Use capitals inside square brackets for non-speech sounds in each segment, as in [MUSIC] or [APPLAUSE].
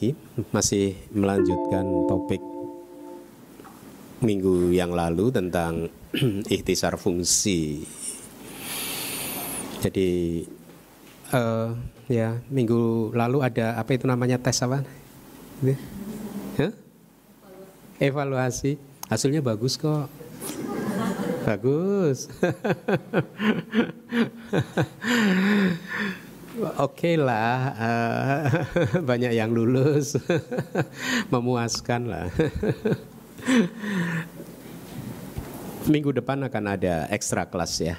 lagi masih melanjutkan topik minggu yang lalu tentang [CLEARS THROAT] ikhtisar fungsi. Jadi eh, ya minggu lalu ada apa itu namanya tes apa? Hah? Evaluasi. Hasilnya bagus kok. Bagus. [LAUGHS] Oke lah, eh, [LAUGHS] banyak yang lulus, [LAUGHS] memuaskan lah. [LAUGHS] Minggu depan akan ada ekstra kelas ya.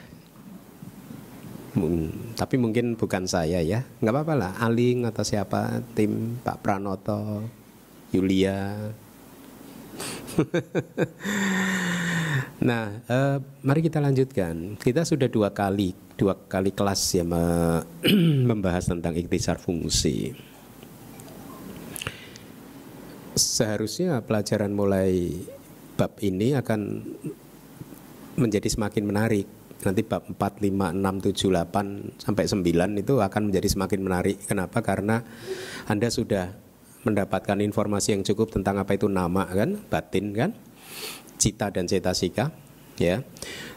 Hmm, tapi mungkin bukan saya ya, nggak apa-apa lah. Aling atau siapa, tim Pak Pranoto, Yulia. nah, eh, mari kita lanjutkan. Kita sudah dua kali, dua kali kelas ya me- [CLEARS THROAT] membahas tentang ikhtisar fungsi. Seharusnya pelajaran mulai bab ini akan menjadi semakin menarik. Nanti bab 4, 5, 6, 7, 8 sampai 9 itu akan menjadi semakin menarik. Kenapa? Karena Anda sudah mendapatkan informasi yang cukup tentang apa itu nama kan, batin kan, cita dan cetasika ya.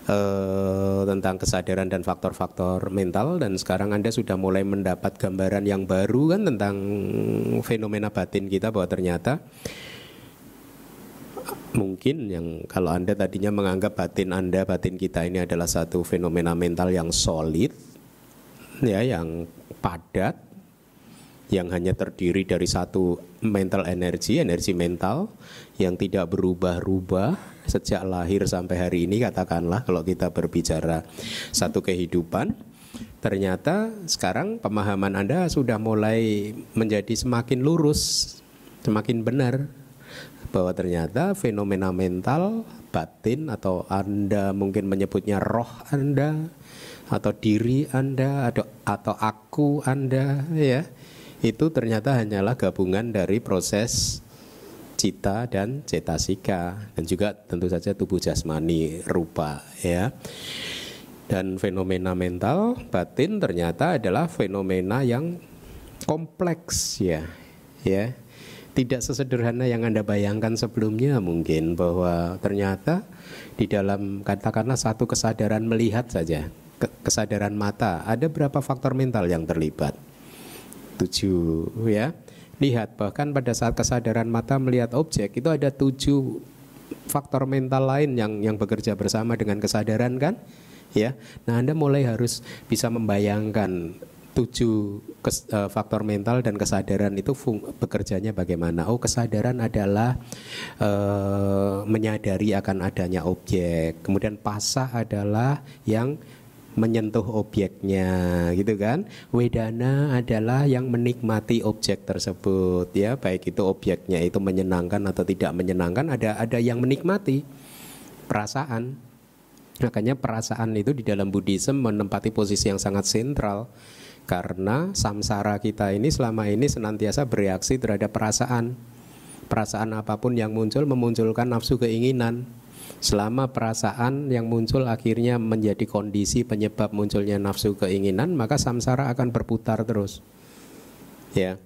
Eh, tentang kesadaran dan faktor-faktor mental dan sekarang Anda sudah mulai mendapat gambaran yang baru kan tentang fenomena batin kita bahwa ternyata mungkin yang kalau Anda tadinya menganggap batin Anda, batin kita ini adalah satu fenomena mental yang solid ya, yang padat yang hanya terdiri dari satu mental energi, energi mental yang tidak berubah-ubah sejak lahir sampai hari ini katakanlah kalau kita berbicara satu kehidupan. Ternyata sekarang pemahaman Anda sudah mulai menjadi semakin lurus, semakin benar bahwa ternyata fenomena mental batin atau Anda mungkin menyebutnya roh Anda atau diri Anda atau atau aku Anda ya itu ternyata hanyalah gabungan dari proses cita dan cetasika. Dan juga tentu saja tubuh jasmani rupa ya. Dan fenomena mental batin ternyata adalah fenomena yang kompleks ya. Ya. Tidak sesederhana yang anda bayangkan sebelumnya mungkin bahwa ternyata di dalam katakanlah satu kesadaran melihat saja kesadaran mata ada berapa faktor mental yang terlibat tujuh ya. Lihat bahkan pada saat kesadaran mata melihat objek itu ada tujuh faktor mental lain yang yang bekerja bersama dengan kesadaran kan? Ya. Nah anda mulai harus bisa membayangkan tujuh kes, uh, faktor mental dan kesadaran itu fung, bekerjanya bagaimana. Oh kesadaran adalah uh, menyadari akan adanya objek. Kemudian pasah adalah yang menyentuh objeknya gitu kan? Wedana adalah yang menikmati objek tersebut ya. Baik itu objeknya itu menyenangkan atau tidak menyenangkan ada ada yang menikmati perasaan. Makanya perasaan itu di dalam Buddhism menempati posisi yang sangat sentral. Karena samsara kita ini selama ini senantiasa bereaksi terhadap perasaan. Perasaan apa pun yang muncul memunculkan nafsu keinginan Selama perasaan yang muncul akhirnya menjadi kondisi penyebab munculnya nafsu keinginan, maka samsara akan berputar terus. Ya.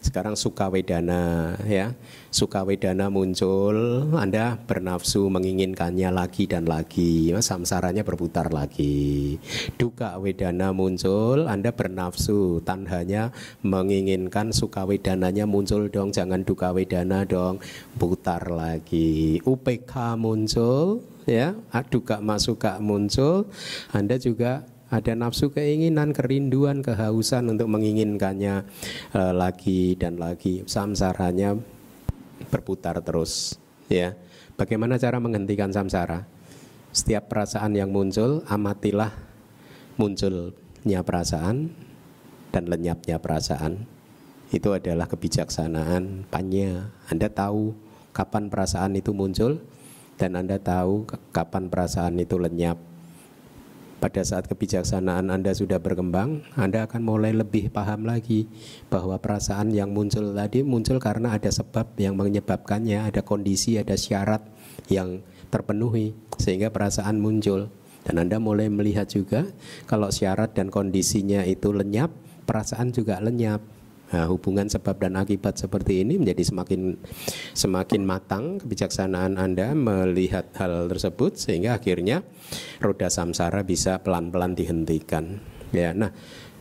Sekarang suka wedana ya. Suka wedana muncul, Anda bernafsu menginginkannya lagi dan lagi. Samsaranya berputar lagi. Duka wedana muncul, Anda bernafsu, tandanya menginginkan suka wedananya muncul dong, jangan duka wedana dong. Putar lagi. UPK muncul ya, duka masuka muncul, Anda juga ada nafsu keinginan, kerinduan, kehausan untuk menginginkannya uh, lagi dan lagi. Samsaranya berputar terus, ya. Bagaimana cara menghentikan samsara? Setiap perasaan yang muncul, amatilah munculnya perasaan dan lenyapnya perasaan itu adalah kebijaksanaan panya. Anda tahu kapan perasaan itu muncul dan Anda tahu kapan perasaan itu lenyap. Pada saat kebijaksanaan Anda sudah berkembang, Anda akan mulai lebih paham lagi bahwa perasaan yang muncul tadi muncul karena ada sebab yang menyebabkannya, ada kondisi, ada syarat yang terpenuhi sehingga perasaan muncul. Dan Anda mulai melihat juga kalau syarat dan kondisinya itu lenyap, perasaan juga lenyap. Nah, hubungan sebab dan akibat seperti ini menjadi semakin semakin matang kebijaksanaan Anda melihat hal tersebut sehingga akhirnya roda samsara bisa pelan-pelan dihentikan. Ya, nah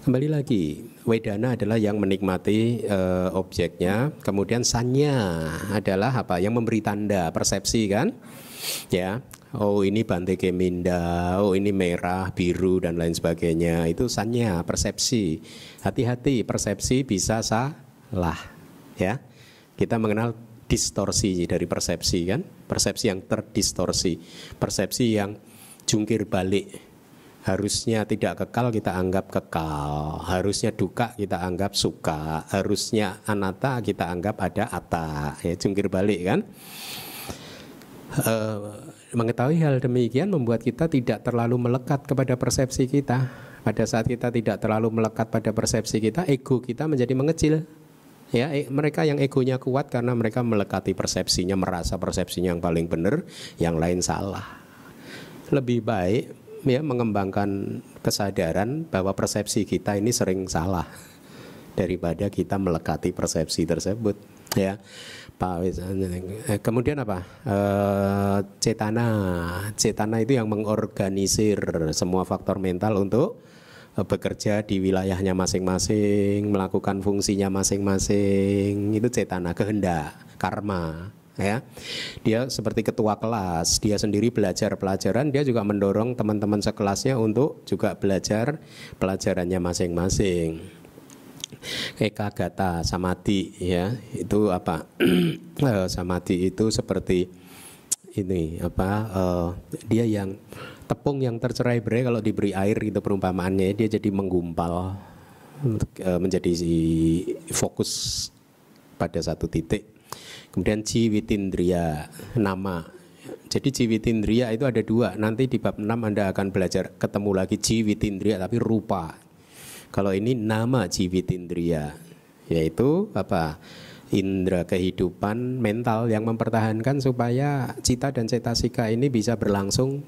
kembali lagi wedana adalah yang menikmati uh, objeknya, kemudian sanya adalah apa? Yang memberi tanda persepsi kan? Ya, oh ini Bante Keminda, oh ini merah, biru dan lain sebagainya. Itu sanya, persepsi. Hati-hati, persepsi bisa salah. Ya, kita mengenal distorsi dari persepsi kan, persepsi yang terdistorsi, persepsi yang jungkir balik. Harusnya tidak kekal kita anggap kekal, harusnya duka kita anggap suka, harusnya anata kita anggap ada ata, ya jungkir balik kan. Uh, Mengetahui hal demikian membuat kita tidak terlalu melekat kepada persepsi kita. Pada saat kita tidak terlalu melekat pada persepsi kita, ego kita menjadi mengecil. Ya, e, mereka yang egonya kuat karena mereka melekati persepsinya, merasa persepsinya yang paling benar, yang lain salah. Lebih baik ya mengembangkan kesadaran bahwa persepsi kita ini sering salah daripada kita melekati persepsi tersebut ya Eh, kemudian apa? Eh, cetana. Cetana itu yang mengorganisir semua faktor mental untuk eh, bekerja di wilayahnya masing-masing, melakukan fungsinya masing-masing. Itu cetana, kehendak, karma ya. Dia seperti ketua kelas, dia sendiri belajar pelajaran, dia juga mendorong teman-teman sekelasnya untuk juga belajar pelajarannya masing-masing. Eka gata samati ya. Itu apa? [CLEARS THROAT] Eh, samati itu seperti ini apa uh, dia yang tepung yang tercerai berai kalau diberi air itu perumpamaannya dia jadi menggumpal uh, menjadi fokus pada satu titik. Kemudian ciwitindria nama. Jadi ciwitindria itu ada dua. Nanti di bab 6 Anda akan belajar ketemu lagi ciwitindria tapi rupa kalau ini nama indria yaitu apa? Indra kehidupan mental yang mempertahankan supaya cita dan cetasika ini bisa berlangsung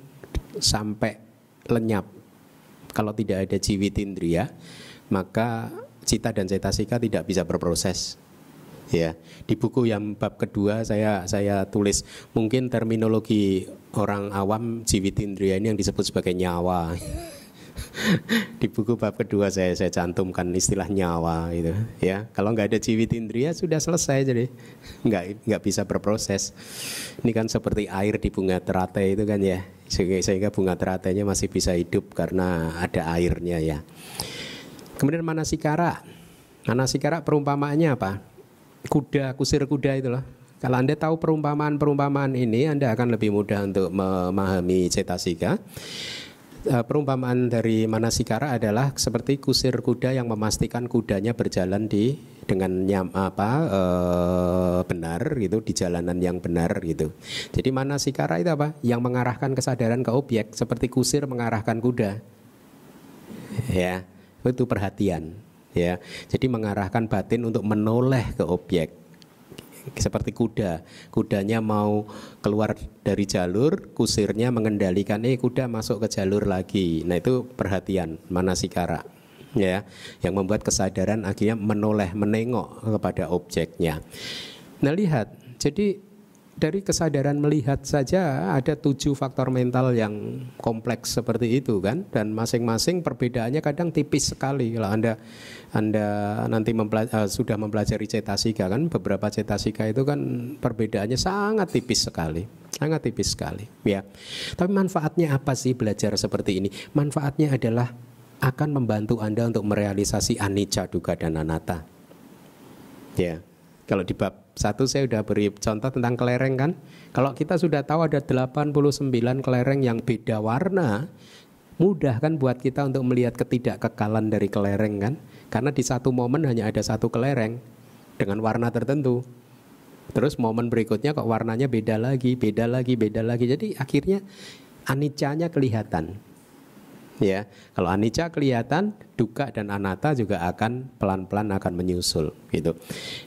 sampai lenyap. Kalau tidak ada indria maka cita dan cetasika tidak bisa berproses. Ya, di buku yang bab kedua saya saya tulis mungkin terminologi orang awam indria ini yang disebut sebagai nyawa. [LAUGHS] di buku bab kedua saya saya cantumkan istilah nyawa itu ya. Kalau nggak ada ciwit indria sudah selesai jadi. Nggak nggak bisa berproses. Ini kan seperti air di bunga teratai itu kan ya. Sehingga bunga teratainya masih bisa hidup karena ada airnya ya. Kemudian manasikara. Manasikara perumpamaannya apa? Kuda kusir kuda itu loh. Kalau Anda tahu perumpamaan-perumpamaan ini, Anda akan lebih mudah untuk memahami cetasika. Eh, perumpamaan dari Manasikara adalah seperti kusir kuda yang memastikan kudanya berjalan di dengan nyam, apa e, benar gitu di jalanan yang benar gitu. Jadi Manasikara itu apa? Yang mengarahkan kesadaran ke objek seperti kusir mengarahkan kuda. Ya, itu perhatian ya. Jadi mengarahkan batin untuk menoleh ke objek seperti kuda. Kudanya mau keluar dari jalur, kusirnya mengendalikan eh kuda masuk ke jalur lagi. Nah, itu perhatian manasikara ya yang membuat kesadaran akhirnya menoleh menengok kepada objeknya. Nah, lihat. Jadi dari kesadaran melihat saja ada tujuh faktor mental yang kompleks seperti itu kan? Dan masing-masing perbedaannya kadang tipis sekali. Kalau anda anda nanti mempelajari, uh, sudah mempelajari cetasika kan? Beberapa cetasika itu kan perbedaannya sangat tipis sekali. Sangat tipis sekali ya. Tapi manfaatnya apa sih belajar seperti ini? Manfaatnya adalah akan membantu anda untuk merealisasi anicca duga dan anatta. Ya kalau di bab satu saya sudah beri contoh tentang kelereng kan. Kalau kita sudah tahu ada 89 kelereng yang beda warna, Mudah kan buat kita untuk melihat ketidakkekalan dari kelereng kan? Karena di satu momen hanya ada satu kelereng dengan warna tertentu. Terus momen berikutnya kok warnanya beda lagi, beda lagi, beda lagi. Jadi akhirnya anicanya kelihatan. Ya, kalau anicca kelihatan, duka dan anatta juga akan pelan-pelan akan menyusul gitu.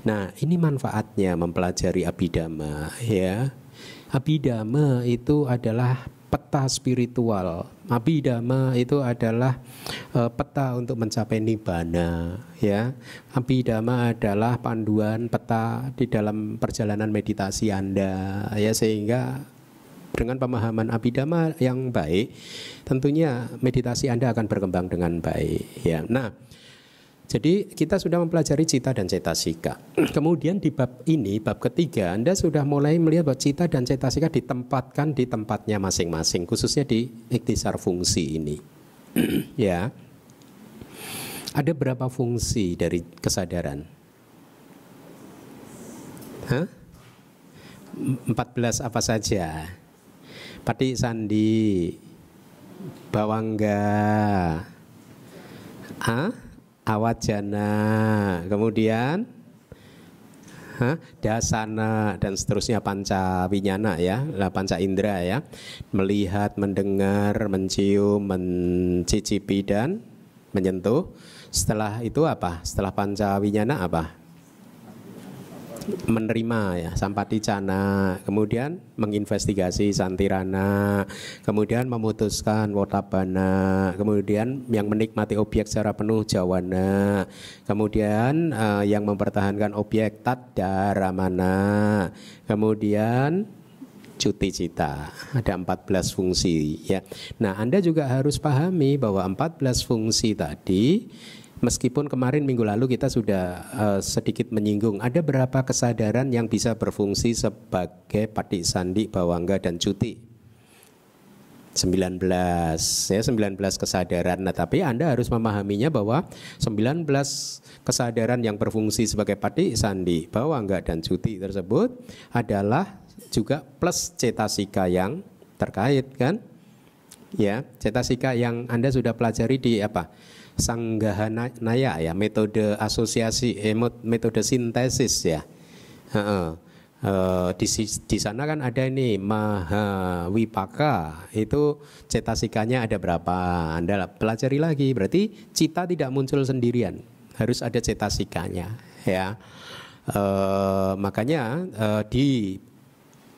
Nah, ini manfaatnya mempelajari abidama ya. Abidama itu adalah peta spiritual. Abhidhamma itu adalah uh, peta untuk mencapai nibbana ya. Abhidhamma adalah panduan peta di dalam perjalanan meditasi Anda ya sehingga dengan pemahaman abhidhamma yang baik tentunya meditasi Anda akan berkembang dengan baik ya. Nah, jadi kita sudah mempelajari cita dan cetasika. [CLEARS THROAT] Kemudian di bab ini, bab ketiga, Anda sudah mulai melihat bahwa cita dan cetasika ditempatkan di tempatnya masing-masing, khususnya di iktisar fungsi ini. [CLEARS THROAT] ya. Ada berapa fungsi dari kesadaran? Hah? 14 apa saja? Pati sandi, bawangga, Hah? awajana, kemudian dasana dan seterusnya panca winyana ya, panca indera ya, melihat, mendengar, mencium, mencicipi dan menyentuh. Setelah itu apa? Setelah panca winyana apa? Menerima ya sampati cana, kemudian menginvestigasi santirana, kemudian memutuskan wotabana, kemudian yang menikmati objek secara penuh jawana, kemudian uh, yang mempertahankan objek tadaramana, kemudian cuti cita. Ada 14 fungsi ya. Nah, Anda juga harus pahami bahwa 14 fungsi tadi Meskipun kemarin minggu lalu kita sudah uh, sedikit menyinggung ada berapa kesadaran yang bisa berfungsi sebagai patik sandi, bawangga dan cuti. 19 ya 19 kesadaran. Nah, tapi Anda harus memahaminya bahwa 19 kesadaran yang berfungsi sebagai patik sandi, bawangga dan cuti tersebut adalah juga plus cetasika yang terkait kan? Ya, cetasika yang Anda sudah pelajari di apa? Sanggahanaya ya metode asosiasi eh, metode sintesis ya. Uh, uh, di, di sana kan ada ini maha wipaka itu cetasikanya ada berapa? Anda pelajari lagi berarti cita tidak muncul sendirian harus ada cetasikanya ya. Uh, makanya uh, di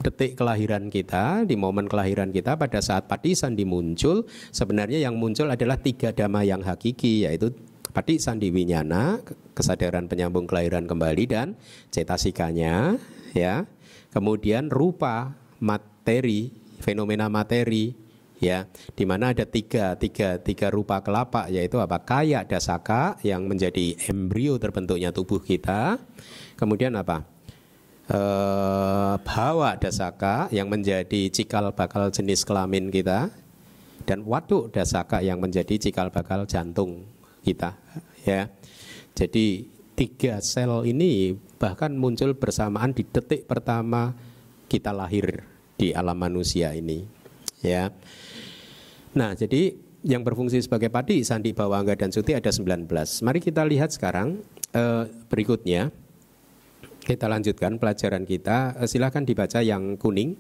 detik kelahiran kita, di momen kelahiran kita pada saat pati sandi muncul, sebenarnya yang muncul adalah tiga dhamma yang hakiki yaitu pati sandi winyana, kesadaran penyambung kelahiran kembali dan cetasikanya ya. Kemudian rupa materi, fenomena materi ya di mana ada tiga, tiga, tiga rupa kelapa yaitu apa? Kaya dasaka yang menjadi embrio terbentuknya tubuh kita. Kemudian apa? Eh, bawa dasaka yang menjadi cikal bakal jenis kelamin kita dan waduk dasaka yang menjadi cikal bakal jantung kita ya. Jadi tiga sel ini bahkan muncul bersamaan di detik pertama kita lahir di alam manusia ini ya. Nah jadi yang berfungsi sebagai padi sandi bawangga dan suti ada 19 mari kita lihat sekarang eh, berikutnya kita lanjutkan pelajaran kita. Eh, Silahkan dibaca yang kuning.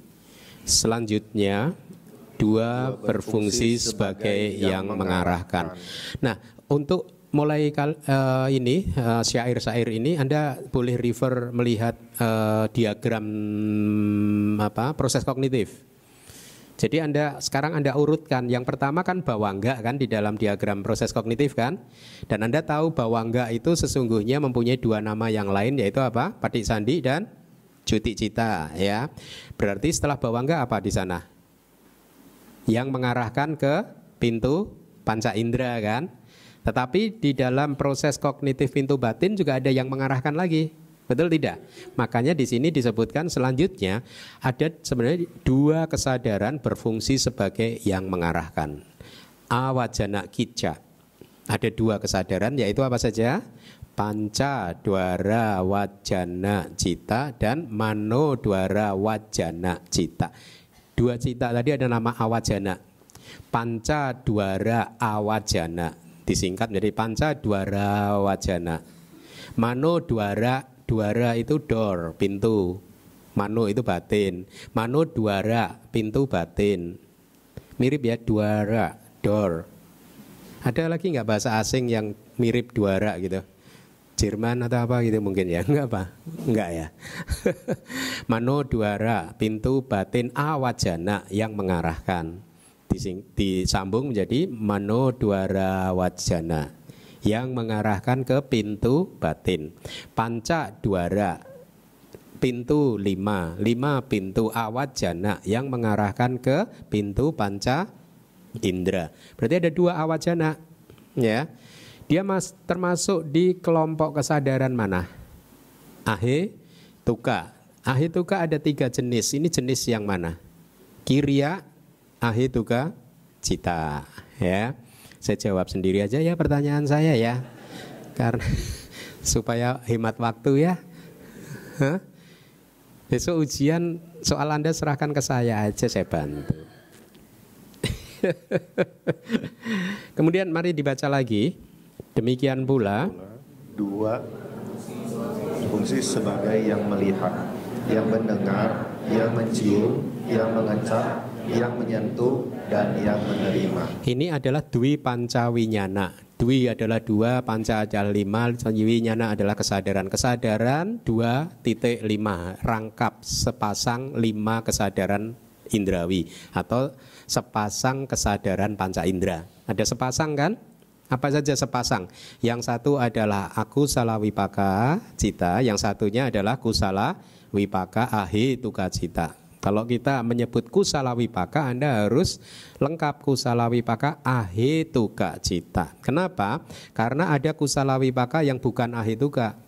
Selanjutnya dua berfungsi sebagai yang mengarahkan. Nah, untuk mulai kal, uh, ini uh, syair-syair ini Anda boleh refer melihat uh, diagram apa proses kognitif. Jadi Anda sekarang Anda urutkan yang pertama kan bawangga kan di dalam diagram proses kognitif kan. Dan Anda tahu bawangga itu sesungguhnya mempunyai dua nama yang lain yaitu apa? Patik sandi dan cuti cita ya. Berarti setelah bawangga apa di sana? Yang mengarahkan ke pintu panca indera kan. Tetapi di dalam proses kognitif pintu batin juga ada yang mengarahkan lagi Betul tidak? Makanya di sini disebutkan selanjutnya ada sebenarnya dua kesadaran berfungsi sebagai yang mengarahkan. Awajana kica. Ada dua kesadaran yaitu apa saja? Panca dwara wajana cita dan mano dwara wajana cita. Dua cita tadi ada nama awajana. panca duara awajana disingkat menjadi panca duara wajana mano duara duara itu door pintu. Mano itu batin. Mano duara pintu batin. Mirip ya duara door. Ada lagi nggak bahasa asing yang mirip duara gitu? Jerman atau apa gitu mungkin ya? [LAUGHS] Enggak apa enggak ya? [LAUGHS] Mano duara pintu batin awajana yang mengarahkan. Disambung menjadi mano duara wajana yang mengarahkan ke pintu batin panca duara pintu lima lima pintu awajana yang mengarahkan ke pintu panca indera berarti ada dua awajana ya dia mas, termasuk di kelompok kesadaran mana? Ahe tuka. Ahe tuka ada tiga jenis. Ini jenis yang mana? Kiria, ahe tuka, cita. Ya, saya jawab sendiri aja ya pertanyaan saya ya, karena [LAUGHS] supaya hemat waktu ya. Hah? Besok ujian soal Anda serahkan ke saya aja saya bantu. [LAUGHS] Kemudian mari dibaca lagi. Demikian pula dua fungsi sebagai yang melihat, yang mendengar, yang mencium, yang mengecap, yang menyentuh dan yang menerima. Ini adalah dwi pancawinyana. Dwi adalah dua, panca adalah lima, winyana adalah kesadaran. Kesadaran dua titik lima, rangkap sepasang lima kesadaran indrawi atau sepasang kesadaran panca indera. Ada sepasang kan? Apa saja sepasang? Yang satu adalah aku salah wipaka cita, yang satunya adalah kusala wipaka ahi tuka cita. Kalau kita menyebut kusala wipaka, Anda harus lengkap kusala wipaka ahi tuka cita. Kenapa? Karena ada kusala wipaka yang bukan ahi tuka.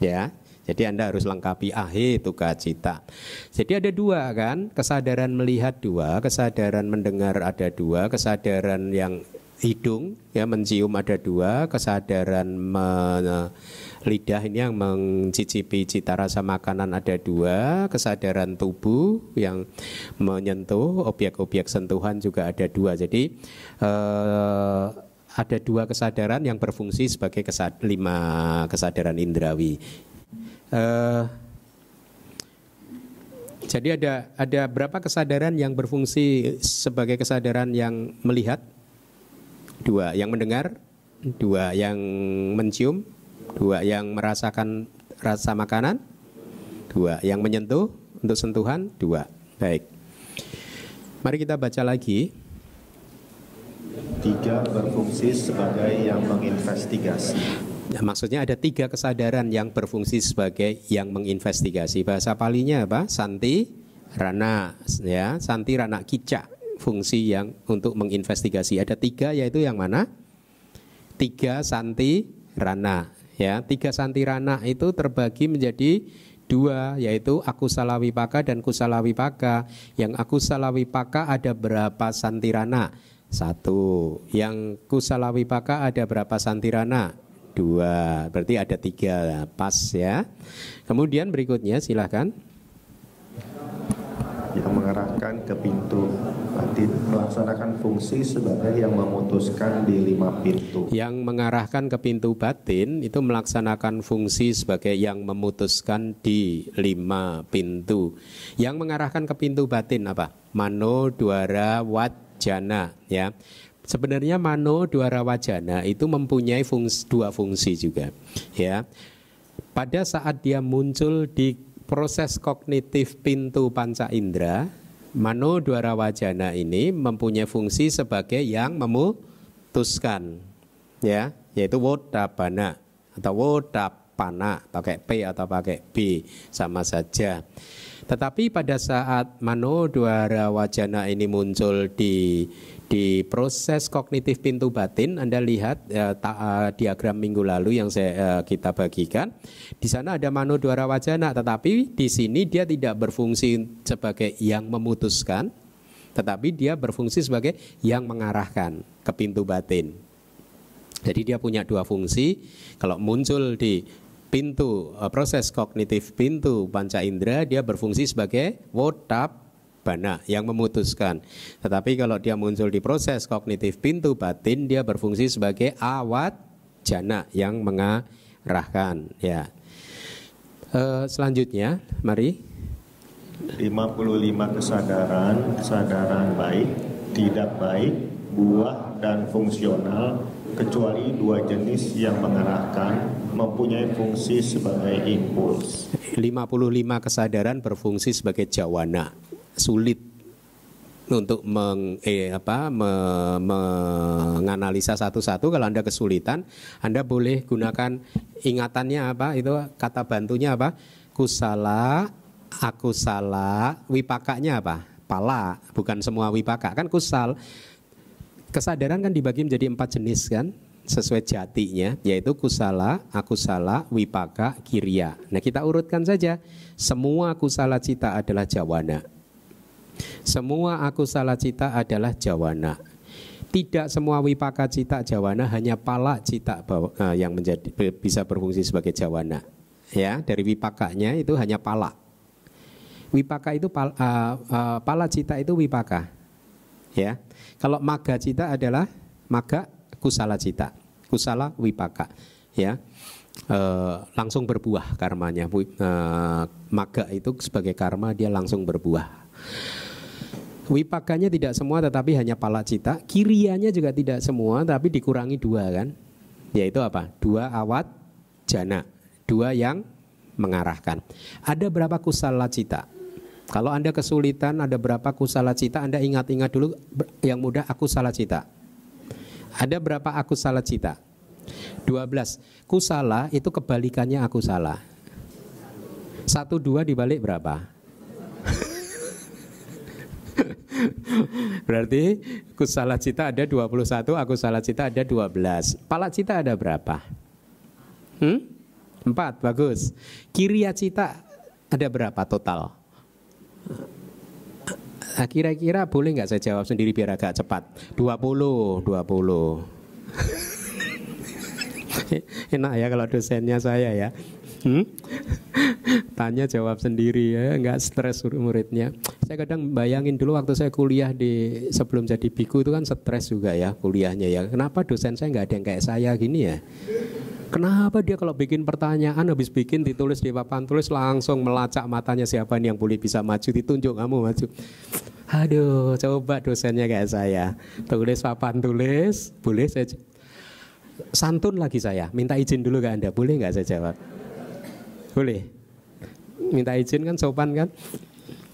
Ya, jadi Anda harus lengkapi ahi tuka cita. Jadi ada dua kan, kesadaran melihat dua, kesadaran mendengar ada dua, kesadaran yang hidung ya mencium ada dua kesadaran me, lidah ini yang mencicipi cita rasa makanan ada dua kesadaran tubuh yang menyentuh objek-objek sentuhan juga ada dua. Jadi eh, ada dua kesadaran yang berfungsi sebagai kesad lima kesadaran indrawi. Eh, jadi ada ada berapa kesadaran yang berfungsi sebagai kesadaran yang melihat? Dua yang mendengar, dua yang mencium, dua yang merasakan rasa makanan, dua yang menyentuh untuk sentuhan, dua. Baik. Mari kita baca lagi. Tiga berfungsi sebagai yang menginvestigasi. Nah, maksudnya ada tiga kesadaran yang berfungsi sebagai yang menginvestigasi. Bahasa palinya apa? Santi Rana, ya, Santi Rana Kica fungsi yang untuk menginvestigasi. Ada tiga yaitu yang mana? Tiga santi rana. Ya, tiga santi rana itu terbagi menjadi dua yaitu aku salawipaka dan kusalawipaka. Yang aku salawipaka ada berapa santirana? Satu. Yang kusalawipaka ada berapa santirana? Dua. Berarti ada tiga. Pas ya. Kemudian berikutnya silahkan yang mengarahkan ke pintu melaksanakan fungsi sebagai yang memutuskan di lima pintu. Yang mengarahkan ke pintu batin itu melaksanakan fungsi sebagai yang memutuskan di lima pintu. Yang mengarahkan ke pintu batin apa? Mano, duara, wajana ya. Sebenarnya mano, duara, wajana itu mempunyai fungsi, dua fungsi juga ya. Pada saat dia muncul di proses kognitif pintu panca indera, mano dwara wajana ini mempunyai fungsi sebagai yang memutuskan, ya, yaitu wodabana atau wodapana pakai P atau pakai B sama saja. Tetapi pada saat mano dwara wajana ini muncul di di proses kognitif pintu batin Anda lihat uh, ta, uh, diagram minggu lalu yang saya uh, kita bagikan. Di sana ada mano dwara wajana tetapi di sini dia tidak berfungsi sebagai yang memutuskan tetapi dia berfungsi sebagai yang mengarahkan ke pintu batin. Jadi dia punya dua fungsi. Kalau muncul di pintu proses kognitif pintu panca indera dia berfungsi sebagai wotap bana yang memutuskan. Tetapi kalau dia muncul di proses kognitif pintu batin, dia berfungsi sebagai awat jana yang mengarahkan. Ya. E, selanjutnya, mari. 55 kesadaran, kesadaran baik, tidak baik, buah dan fungsional kecuali dua jenis yang mengarahkan mempunyai fungsi sebagai impuls. 55 kesadaran berfungsi sebagai jawana sulit untuk meng, eh, apa, me, menganalisa satu-satu kalau anda kesulitan anda boleh gunakan ingatannya apa itu kata bantunya apa kusala aku salah wipakanya apa pala bukan semua wipaka kan kusal kesadaran kan dibagi menjadi empat jenis kan sesuai jatinya yaitu kusala, aku salah, wipaka, kiria. Nah kita urutkan saja. Semua kusala cita adalah jawana. Semua aku salah cita adalah jawana. Tidak semua wipaka cita jawana hanya pala cita uh, yang menjadi bisa berfungsi sebagai jawana. Ya, dari wipakanya itu hanya pala. Wipaka itu pal, uh, uh, pala cita itu wipaka. Ya. Kalau maga cita adalah maga kusala cita. Kusala wipaka. Ya. Uh, langsung berbuah karmanya. Uh, maga itu sebagai karma dia langsung berbuah. Wipakanya tidak semua tetapi hanya pala cita. Kirianya juga tidak semua tapi dikurangi dua kan. Yaitu apa? Dua awat jana. Dua yang mengarahkan. Ada berapa kusala cita? Kalau Anda kesulitan ada berapa kusala cita, Anda ingat-ingat dulu yang mudah aku salah cita. Ada berapa aku salah cita? 12. Kusala itu kebalikannya aku salah. Satu dua dibalik berapa? Berarti kusala cita ada 21, aku salah cita ada 12. Pala cita ada berapa? Hmm? Empat, bagus. Kiria cita ada berapa total? Nah, kira-kira boleh nggak saya jawab sendiri biar agak cepat? 20, 20. [LAUGHS] Enak ya kalau dosennya saya ya. Hmm? [LAUGHS] Tanya jawab sendiri ya, nggak stres muridnya. Saya kadang bayangin dulu waktu saya kuliah di sebelum jadi biku itu kan stres juga ya kuliahnya ya. Kenapa dosen saya nggak ada yang kayak saya gini ya? Kenapa dia kalau bikin pertanyaan habis bikin ditulis di papan tulis langsung melacak matanya siapa nih yang boleh bisa maju ditunjuk kamu maju. Aduh, coba dosennya kayak saya. Tulis papan tulis, boleh saya santun lagi saya. Minta izin dulu ke Anda, boleh nggak saya jawab? Boleh. Minta izin kan sopan kan?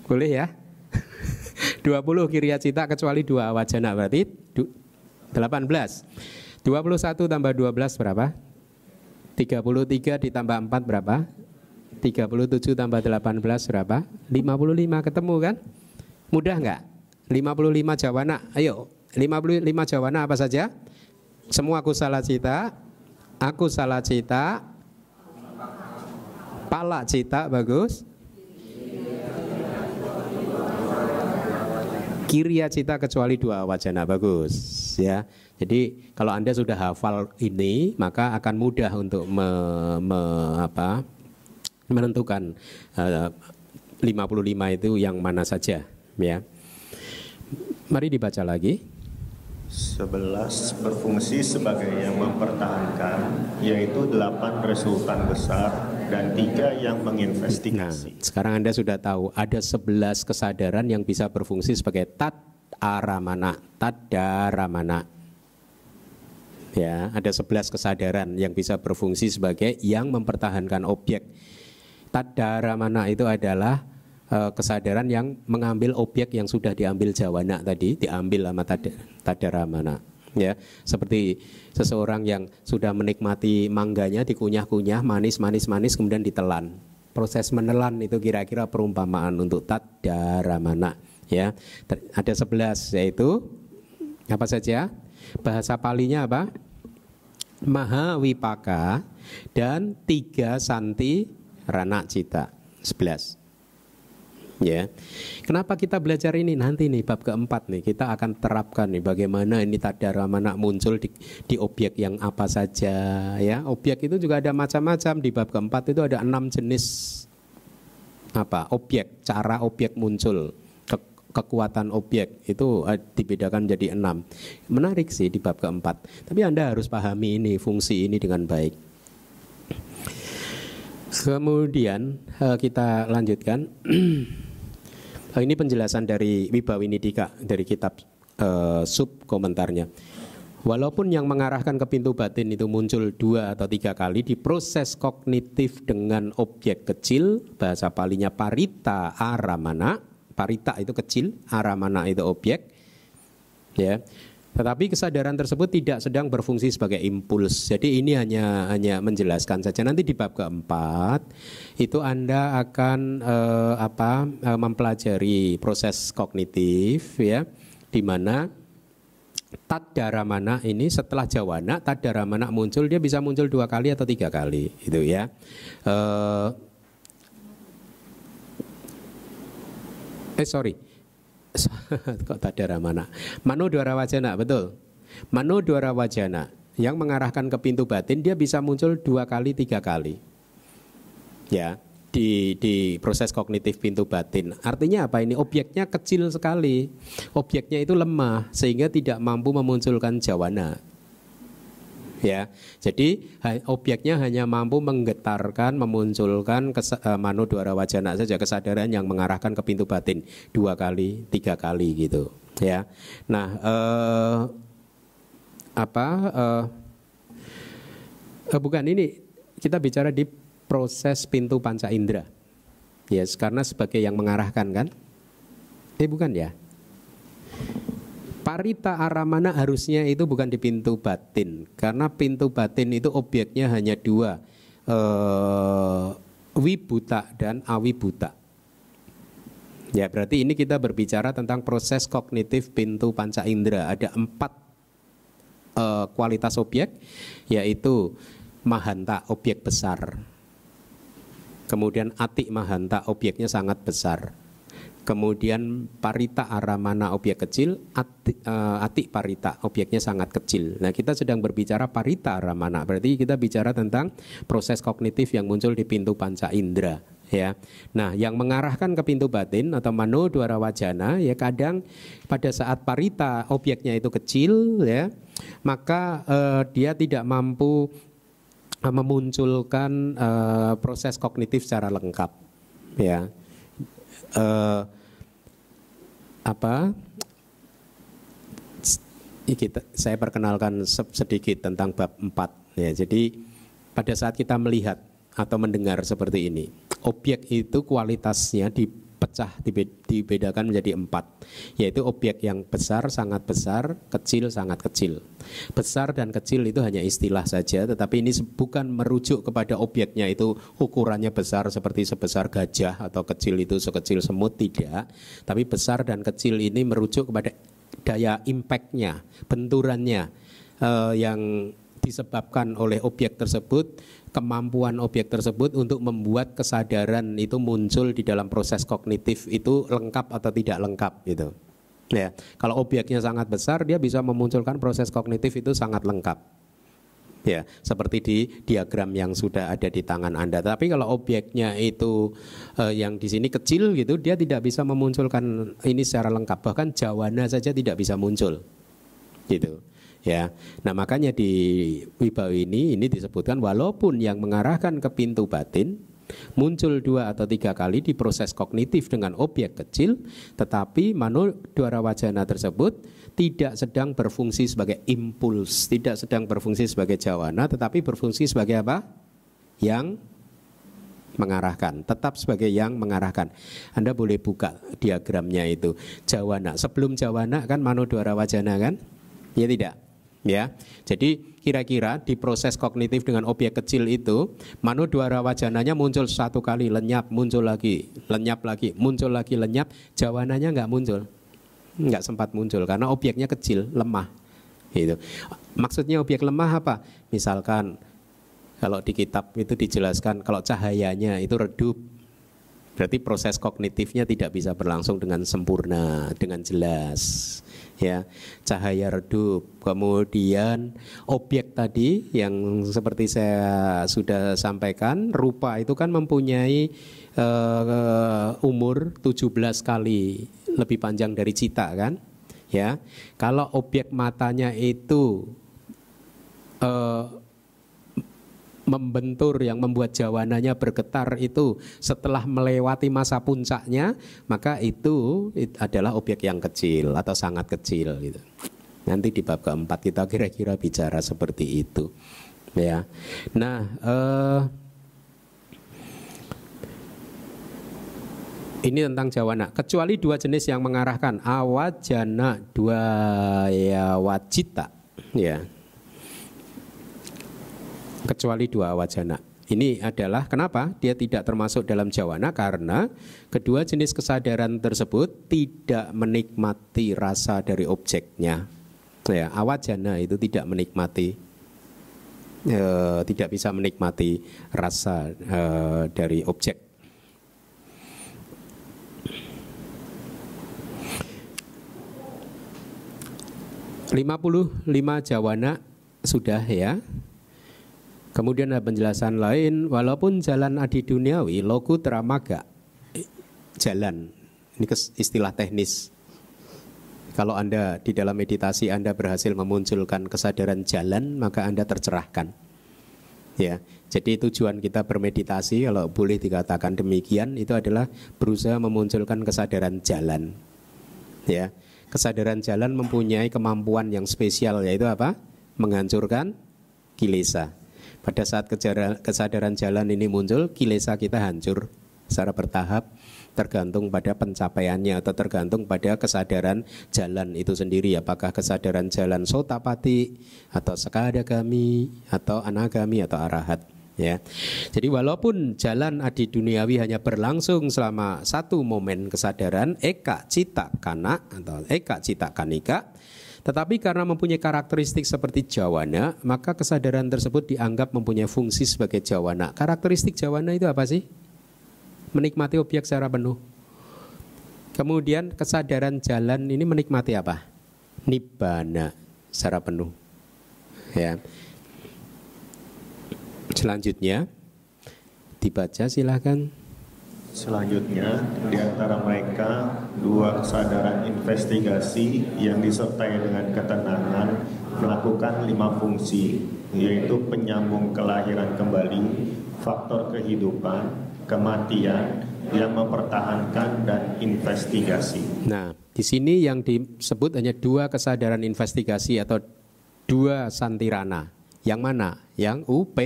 Boleh ya? [LAUGHS] 20 kiriya cita kecuali dua wajana berarti 18. 21 tambah 12 berapa? 33 ditambah 4 berapa? 37 tambah 18 berapa? 55 ketemu kan? Mudah nggak? 55 jawana. Ayo, 55 jawana apa saja? Semua aku salah cita, aku salah cita, Pala cita bagus. Kiria cita kecuali dua wajana bagus ya. Jadi kalau anda sudah hafal ini maka akan mudah untuk me, me, apa, menentukan uh, 55 itu yang mana saja ya. Mari dibaca lagi. 11 berfungsi sebagai yang mempertahankan, yaitu 8 resultan besar dan tiga yang menginvestigasi. Nah, sekarang Anda sudah tahu ada 11 kesadaran yang bisa berfungsi sebagai tat aramana, tadaramana. Ya, ada 11 kesadaran yang bisa berfungsi sebagai yang mempertahankan objek. Tadaramana itu adalah uh, kesadaran yang mengambil objek yang sudah diambil jawana tadi, diambil sama tad tadaramana. Ya, seperti seseorang yang sudah menikmati mangganya dikunyah-kunyah, manis, manis, manis, kemudian ditelan. Proses menelan itu kira-kira perumpamaan untuk tadaramana. Ya, ada sebelas yaitu apa saja? Bahasa palinya apa? Maha Wipaka dan tiga santi rana cita. Sebelas. Ya, kenapa kita belajar ini nanti nih bab keempat nih kita akan terapkan nih bagaimana ini tadaramana muncul di, di objek yang apa saja ya objek itu juga ada macam-macam di bab keempat itu ada enam jenis apa objek cara objek muncul kekuatan objek itu eh, dibedakan menjadi enam. Menarik sih di bab keempat. Tapi Anda harus pahami ini fungsi ini dengan baik. Kemudian eh, kita lanjutkan. [CLEARS THROAT] ini penjelasan dari Wibawinidika dari kitab uh, sub komentarnya. Walaupun yang mengarahkan ke pintu batin itu muncul dua atau tiga kali di proses kognitif dengan objek kecil, bahasa palinya parita aramana, parita itu kecil, aramana itu objek, ya. Tetapi kesadaran tersebut tidak sedang berfungsi sebagai impuls. Jadi ini hanya hanya menjelaskan saja. Nanti di bab keempat itu Anda akan eh, apa eh, mempelajari proses kognitif ya, di mana Tadaramana ini setelah jawana Tadaramana muncul dia bisa muncul dua kali atau tiga kali itu ya. Uh, eh sorry [LAUGHS] kok Tadaramana. Mano dwara wajana betul. Mano dwara wajana yang mengarahkan ke pintu batin dia bisa muncul dua kali tiga kali. Ya di, di proses kognitif pintu batin. Artinya apa ini? Objeknya kecil sekali. Objeknya itu lemah sehingga tidak mampu memunculkan jawana. Ya, jadi objeknya hanya mampu menggetarkan, memunculkan kes, uh, mano dwara wajana saja kesadaran yang mengarahkan ke pintu batin dua kali, tiga kali gitu. Ya, nah uh, apa? Uh, uh, bukan ini kita bicara di proses pintu panca indera. Yes, karena sebagai yang mengarahkan kan? Eh bukan ya? Parita aramana harusnya itu bukan di pintu batin, karena pintu batin itu objeknya hanya dua, uh, wibuta dan awibuta. Ya berarti ini kita berbicara tentang proses kognitif pintu panca indera. Ada empat uh, kualitas objek, yaitu mahanta objek besar, Kemudian atik mahanta objeknya sangat besar. Kemudian parita aramana objek kecil, atik, uh, atik parita objeknya sangat kecil. Nah kita sedang berbicara parita aramana, berarti kita bicara tentang proses kognitif yang muncul di pintu panca indera. Ya, nah yang mengarahkan ke pintu batin atau mano dwara wajana ya kadang pada saat parita objeknya itu kecil ya maka uh, dia tidak mampu Eh, memunculkan uh, proses kognitif secara lengkap ya uh, apa kita saya perkenalkan sedikit tentang bab 4 ya. Jadi pada saat kita melihat atau mendengar seperti ini objek itu kualitasnya di pecah dibedakan menjadi empat yaitu objek yang besar sangat besar kecil sangat kecil. Besar dan kecil itu hanya istilah saja tetapi ini bukan merujuk kepada objeknya itu ukurannya besar seperti sebesar gajah atau kecil itu sekecil semut tidak. Tapi besar dan kecil ini merujuk kepada daya impactnya benturannya uh, yang disebabkan oleh objek tersebut kemampuan objek tersebut untuk membuat kesadaran itu muncul di dalam proses kognitif itu lengkap atau tidak lengkap gitu. Ya, kalau objeknya sangat besar dia bisa memunculkan proses kognitif itu sangat lengkap. Ya, seperti di diagram yang sudah ada di tangan Anda. Tapi kalau objeknya itu eh, yang di sini kecil gitu, dia tidak bisa memunculkan ini secara lengkap. Bahkan jawana saja tidak bisa muncul. Gitu ya. Nah, makanya di Wibawa ini ini disebutkan walaupun yang mengarahkan ke pintu batin muncul dua atau tiga kali di proses kognitif dengan objek kecil, tetapi mano dwara wajana tersebut tidak sedang berfungsi sebagai impuls, tidak sedang berfungsi sebagai jawana, tetapi berfungsi sebagai apa? Yang mengarahkan, tetap sebagai yang mengarahkan. Anda boleh buka diagramnya itu. Jawana, sebelum jawana kan mano dwara wajana kan? Ya tidak ya. Jadi kira-kira di proses kognitif dengan objek kecil itu manu dwara wajananya muncul satu kali lenyap muncul lagi lenyap lagi muncul lagi lenyap. Jawananya nggak muncul. Nggak sempat muncul karena objeknya kecil lemah. Itu maksudnya objek lemah apa? Misalkan kalau di kitab itu dijelaskan kalau cahayanya itu redup berarti proses kognitifnya tidak bisa berlangsung dengan sempurna dengan jelas ya cahaya redup kemudian objek tadi yang seperti saya sudah sampaikan rupa itu kan mempunyai uh, umur 17 kali lebih panjang dari cita kan? Ya, kalau objek matanya itu uh, membentur yang membuat jawananya bergetar itu setelah melewati masa puncaknya, maka itu adalah objek yang kecil atau sangat kecil gitu. Nanti di bab keempat kita kira-kira bicara seperti itu. Ya. Nah, uh, ini tentang jawana. Kecuali dua jenis yang mengarahkan awajana dua ya wajita. Ya. Kecuali dua awajana. Ini adalah kenapa dia tidak termasuk dalam jawana karena kedua jenis kesadaran tersebut tidak menikmati rasa dari objeknya. Ya, awajana itu tidak menikmati e, tidak bisa menikmati rasa e, dari objek 55 jawana sudah ya. Kemudian ada penjelasan lain, walaupun jalan adi duniawi, loku teramaga, jalan, ini istilah teknis. Kalau Anda di dalam meditasi Anda berhasil memunculkan kesadaran jalan, maka Anda tercerahkan. Ya, jadi tujuan kita bermeditasi kalau boleh dikatakan demikian itu adalah berusaha memunculkan kesadaran jalan. Ya, kesadaran jalan mempunyai kemampuan yang spesial yaitu apa? Menghancurkan kilesa. Pada saat kesadaran jalan ini muncul, kilesa kita hancur secara bertahap tergantung pada pencapaiannya atau tergantung pada kesadaran jalan itu sendiri apakah kesadaran jalan sotapati atau sekadagami atau anagami atau arahat ya. Jadi walaupun jalan adi duniawi hanya berlangsung selama satu momen kesadaran eka cita kana atau eka cita kanika tetapi karena mempunyai karakteristik seperti jawana, maka kesadaran tersebut dianggap mempunyai fungsi sebagai jawana. Karakteristik jawana itu apa sih? Menikmati objek secara penuh. Kemudian kesadaran jalan ini menikmati apa? Nibbana secara penuh. Ya. Selanjutnya dibaca silahkan. Selanjutnya di antara mereka dua kesadaran investigasi yang disertai dengan ketenangan melakukan lima fungsi yaitu penyambung kelahiran kembali, faktor kehidupan, kematian, yang mempertahankan dan investigasi. Nah, di sini yang disebut hanya dua kesadaran investigasi atau dua santirana. Yang mana? Yang UP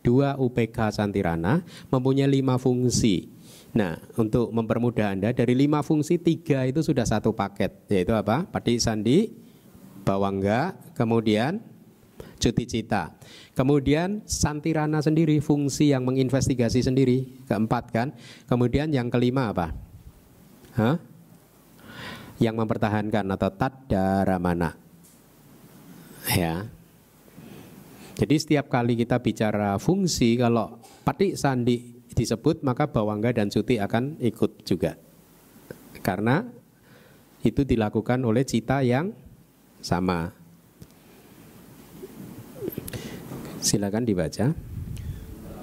Dua UPK Santirana mempunyai lima fungsi. Nah, untuk mempermudah Anda, dari lima fungsi tiga itu sudah satu paket, yaitu apa? Padi Sandi, Bawangga, kemudian Cuti Cita. Kemudian Santirana sendiri, fungsi yang menginvestigasi sendiri, keempat kan. Kemudian yang kelima apa? Hah? Yang mempertahankan atau Tadaramana. Ya, jadi setiap kali kita bicara fungsi, kalau patik sandi disebut maka bawangga dan cuti akan ikut juga. Karena itu dilakukan oleh cita yang sama. Silakan dibaca.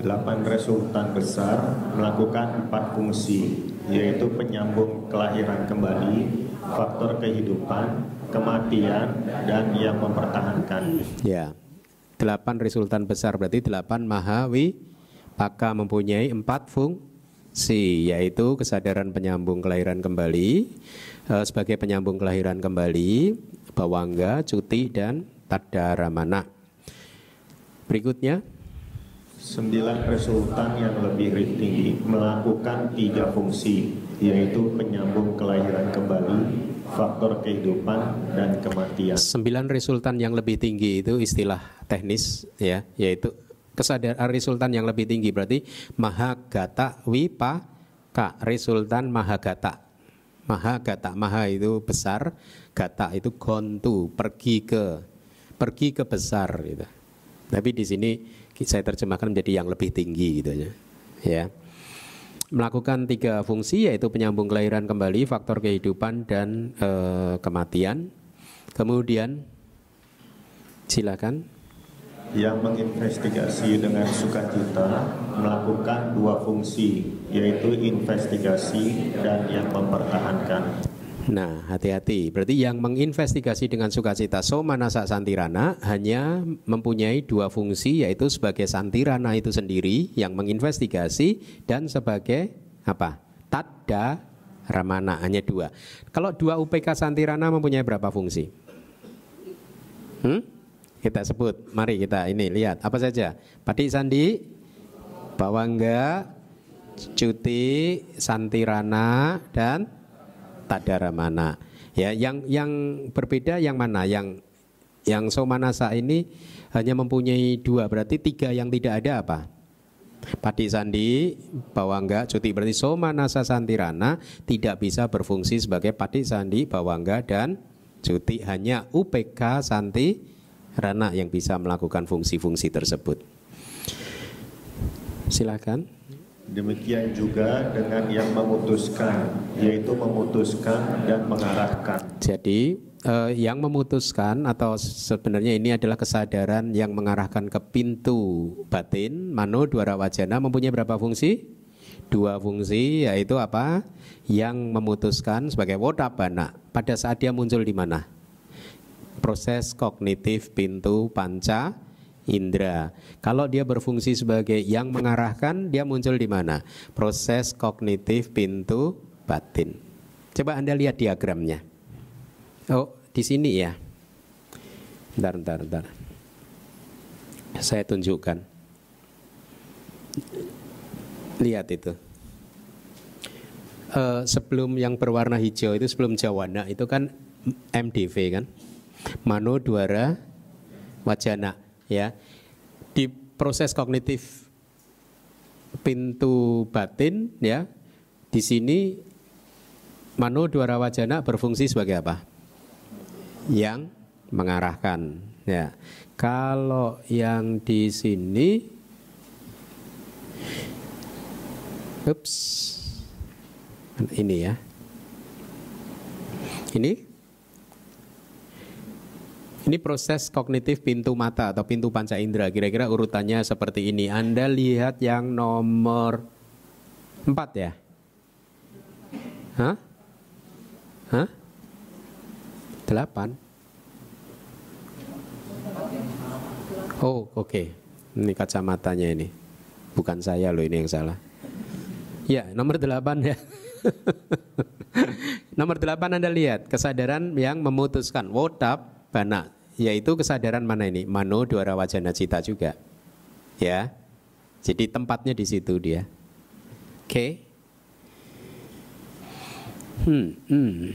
Delapan resultan besar melakukan empat fungsi, yaitu penyambung kelahiran kembali, faktor kehidupan, kematian, dan yang mempertahankan. Ya, delapan resultan besar. Berarti delapan mahawi maka mempunyai empat fungsi yaitu kesadaran penyambung kelahiran kembali eh, sebagai penyambung kelahiran kembali bawangga cuti dan tadaramana berikutnya. Sembilan resultan yang lebih tinggi melakukan tiga fungsi yaitu penyambung kelahiran kembali faktor kehidupan dan kematian. Sembilan resultan yang lebih tinggi itu istilah teknis ya, yaitu kesadaran resultan yang lebih tinggi berarti mahagata wipaka resultan mahagata. Mahagata, maha itu besar, gata itu gontu, pergi ke pergi ke besar gitu. Tapi di sini saya terjemahkan menjadi yang lebih tinggi gitu ya. Ya melakukan tiga fungsi yaitu penyambung kelahiran kembali, faktor kehidupan dan e, kematian. Kemudian silakan. yang menginvestigasi dengan sukacita melakukan dua fungsi yaitu investigasi dan yang mempertahankan. Nah, hati-hati. Berarti yang menginvestigasi dengan sukacita Somanasa Santirana hanya mempunyai dua fungsi yaitu sebagai Santirana itu sendiri yang menginvestigasi dan sebagai apa? Tadda Ramana hanya dua. Kalau dua UPK Santirana mempunyai berapa fungsi? Hmm? Kita sebut, mari kita ini lihat apa saja. Pati Sandi, Bawangga, Cuti, Santirana dan Tadaramana. Ya, yang yang berbeda yang mana? Yang yang Somanasa ini hanya mempunyai dua, berarti tiga yang tidak ada apa? Padi Sandi, Bawangga, Cuti berarti Somanasa Santirana tidak bisa berfungsi sebagai Padi Sandi, Bawangga dan Cuti hanya UPK Santi Rana yang bisa melakukan fungsi-fungsi tersebut. Silakan. Demikian juga dengan yang memutuskan, yaitu memutuskan dan mengarahkan. Jadi eh, yang memutuskan atau sebenarnya ini adalah kesadaran yang mengarahkan ke pintu batin, mano dua wajana mempunyai berapa fungsi? Dua fungsi yaitu apa? Yang memutuskan sebagai wodabana pada saat dia muncul di mana? proses kognitif pintu panca indera. Kalau dia berfungsi sebagai yang mengarahkan, dia muncul di mana? Proses kognitif pintu batin. Coba Anda lihat diagramnya. Oh, di sini ya. Bentar, bentar, bentar. Saya tunjukkan. Lihat itu. Uh, sebelum yang berwarna hijau itu sebelum jawana itu kan MDV kan Mano Dwara Wajana ya. Di proses kognitif pintu batin ya. Di sini Mano Dwara Wajana berfungsi sebagai apa? Yang mengarahkan ya. Kalau yang di sini Ups. Ini ya. Ini ini proses kognitif pintu mata atau pintu panca indera. Kira-kira urutannya seperti ini. Anda lihat yang nomor 4 ya? Hah? Hah? 8? Oh, oke. Okay. Ini kacamatanya ini. Bukan saya loh ini yang salah. Ya, nomor 8 ya. [LAUGHS] nomor 8 Anda lihat, kesadaran yang memutuskan wotap bana yaitu kesadaran mana ini? Mano dwara wajana cita juga. Ya. Jadi tempatnya di situ dia. Oke. Okay. Hmm, hmm.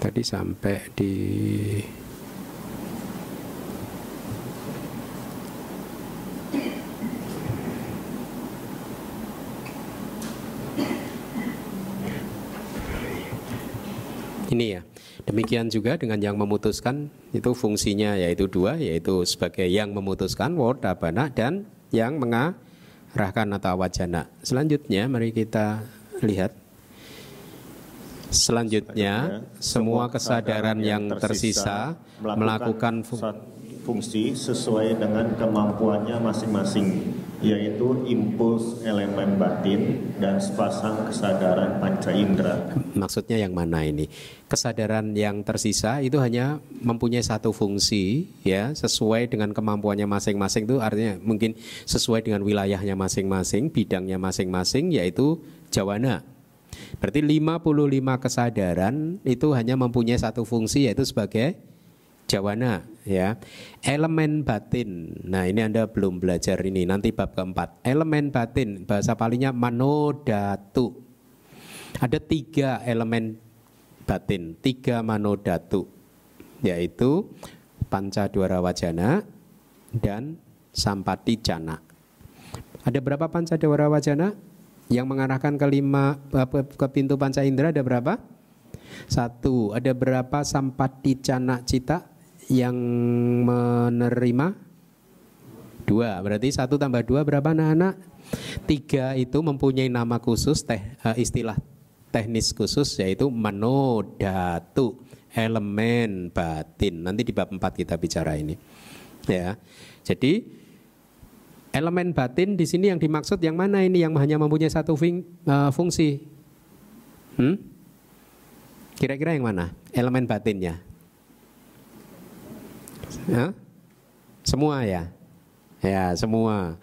Tadi sampai di Ini ya. Demikian juga dengan yang memutuskan itu fungsinya yaitu dua yaitu sebagai yang memutuskan wordabana dan yang mengarahkan atau wajana. Selanjutnya mari kita lihat Selanjutnya, semua kesadaran yang tersisa melakukan fungsi sesuai dengan kemampuannya masing-masing yaitu impuls elemen batin dan sepasang kesadaran panca indera. Maksudnya yang mana ini? Kesadaran yang tersisa itu hanya mempunyai satu fungsi ya, sesuai dengan kemampuannya masing-masing itu artinya mungkin sesuai dengan wilayahnya masing-masing, bidangnya masing-masing yaitu jawana. Berarti 55 kesadaran itu hanya mempunyai satu fungsi yaitu sebagai jawana ya. Elemen batin. Nah, ini Anda belum belajar ini. Nanti bab keempat. Elemen batin bahasa palingnya manodatu. Ada tiga elemen batin, tiga manodatu, yaitu pancadwara wajana dan sampati jana. Ada berapa pancadwara wajana? Yang mengarahkan ke lima ke pintu panca indera ada berapa? Satu. Ada berapa sampati jana cita? Yang menerima dua berarti satu tambah dua berapa anak-anak tiga itu mempunyai nama khusus teh uh, istilah teknis khusus yaitu manodatu elemen batin. Nanti di bab 4 kita bicara ini. Ya. Jadi elemen batin di sini yang dimaksud yang mana ini yang hanya mempunyai satu eh, fungsi? Hmm? Kira-kira yang mana? Elemen batinnya? Hah? Semua ya? Ya, semua.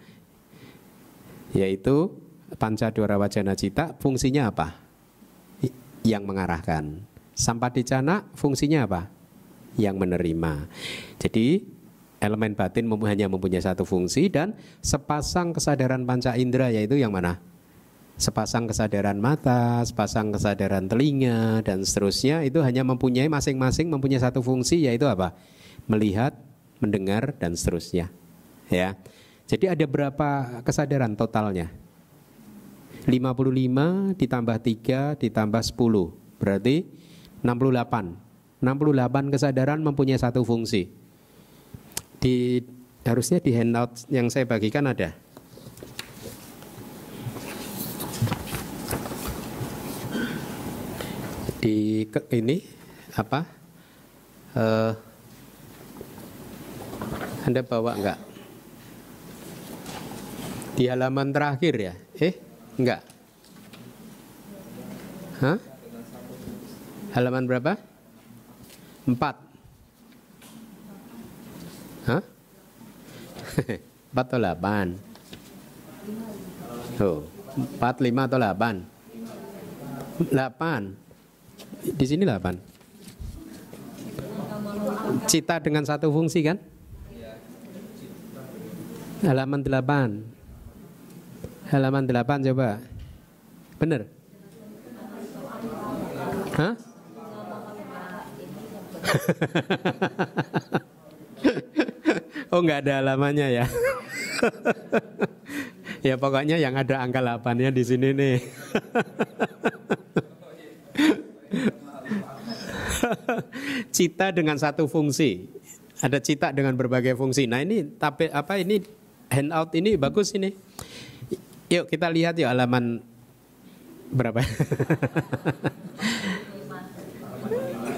Yaitu panca dua wajana cita fungsinya apa? Yang mengarahkan. Sampadicana fungsinya apa? Yang menerima. Jadi elemen batin hanya mempunyai satu fungsi dan sepasang kesadaran panca indera yaitu yang mana? Sepasang kesadaran mata, sepasang kesadaran telinga dan seterusnya itu hanya mempunyai masing-masing mempunyai satu fungsi yaitu apa? Melihat, mendengar dan seterusnya. Ya. Jadi ada berapa kesadaran totalnya? 55 ditambah 3 ditambah 10 berarti 68. 68 kesadaran mempunyai satu fungsi. Di harusnya di handout yang saya bagikan ada. Di ke, ini apa? Uh, anda bawa enggak? Di halaman terakhir ya? Eh, enggak. Hah? Halaman berapa? Empat. Hah? [LAUGHS] Empat atau delapan? Tuh, empat, lima atau delapan? Delapan. Di sini delapan. Cita dengan satu fungsi kan? Halaman delapan. Halaman delapan coba. Benar? Hah? [LAUGHS] oh nggak ada halamannya ya. [LAUGHS] ya pokoknya yang ada angka 8-nya di sini nih. [LAUGHS] cita dengan satu fungsi. Ada cita dengan berbagai fungsi. Nah ini tapi apa ini handout ini bagus ini. Yuk kita lihat yuk halaman berapa? [LAUGHS]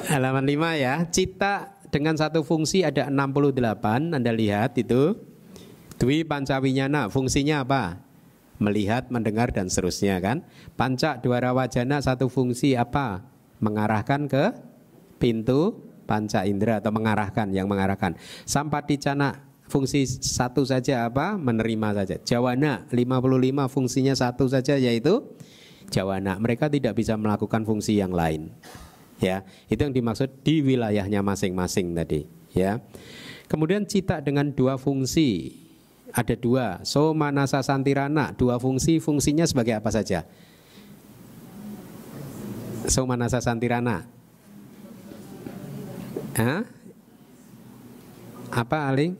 Halaman 5 ya. Cita dengan satu fungsi ada 68. Anda lihat itu. Dwi pancawinyana fungsinya apa? Melihat, mendengar dan seterusnya kan. Panca dua wajana satu fungsi apa? Mengarahkan ke pintu panca indera atau mengarahkan yang mengarahkan. Sampaticana fungsi satu saja apa? Menerima saja. Jawana 55 fungsinya satu saja yaitu jawana. Mereka tidak bisa melakukan fungsi yang lain ya itu yang dimaksud di wilayahnya masing-masing tadi ya kemudian cita dengan dua fungsi ada dua so manasa santirana dua fungsi fungsinya sebagai apa saja so manasa santirana Hah? apa aling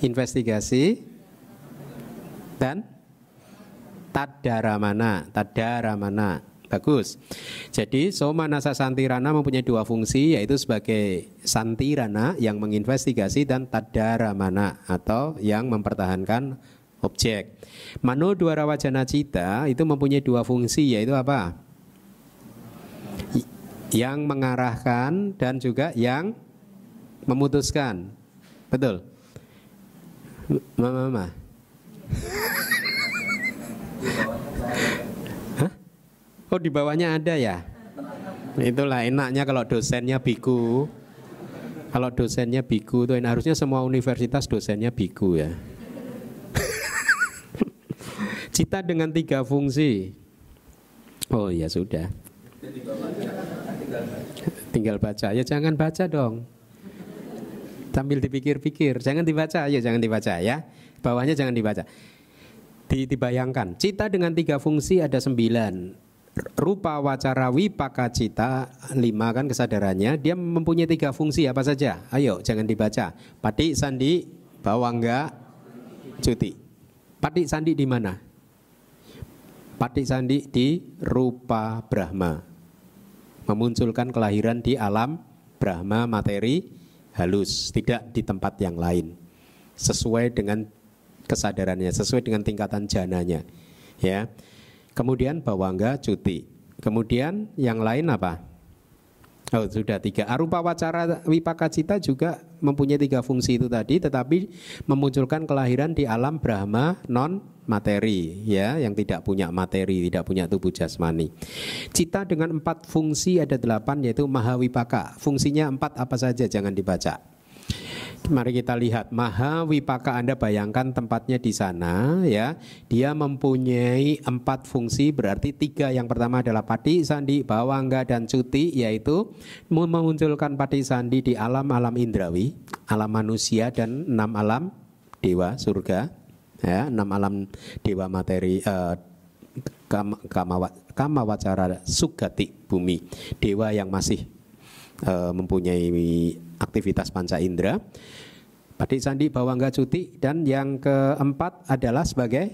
investigasi dan tadaramana tadaramana Bagus. Jadi Soma Nasa Santirana mempunyai dua fungsi yaitu sebagai Santirana yang menginvestigasi dan Tadaramana atau yang mempertahankan objek. Mano Dwara Wajana Cita itu mempunyai dua fungsi yaitu apa? Yang mengarahkan dan juga yang memutuskan. Betul? Mama, mama. Oh di bawahnya ada ya? Itulah enaknya kalau dosennya biku. Kalau dosennya biku itu harusnya semua universitas dosennya biku ya. [LAUGHS] Cita dengan tiga fungsi. Oh ya sudah. Tinggal baca. Ya jangan baca dong. Sambil dipikir-pikir. Jangan dibaca. Ya jangan dibaca ya. Bawahnya jangan dibaca. Dibayangkan. Cita dengan tiga fungsi ada sembilan rupa wacara wipaka cita lima kan kesadarannya dia mempunyai tiga fungsi apa saja ayo jangan dibaca pati sandi bawangga cuti pati sandi di mana pati sandi di rupa brahma memunculkan kelahiran di alam brahma materi halus tidak di tempat yang lain sesuai dengan kesadarannya sesuai dengan tingkatan jananya ya Kemudian bawangga cuti. Kemudian yang lain apa? Oh sudah tiga. Arupa wacara wipaka cita juga mempunyai tiga fungsi itu tadi, tetapi memunculkan kelahiran di alam Brahma non materi, ya, yang tidak punya materi, tidak punya tubuh jasmani. Cita dengan empat fungsi ada delapan, yaitu mahawipaka. Fungsinya empat apa saja, jangan dibaca. Mari kita lihat Maha Wipaka Anda bayangkan tempatnya di sana ya. Dia mempunyai empat fungsi berarti tiga. Yang pertama adalah pati sandi bawangga dan cuti yaitu memunculkan pati sandi di alam-alam indrawi, alam manusia dan enam alam dewa surga ya. Enam alam dewa materi uh, kama, kama, kama wacara sugati bumi. Dewa yang masih uh, mempunyai aktivitas panca indera. Padi Sandi Bawangga Cuti. Dan yang keempat adalah sebagai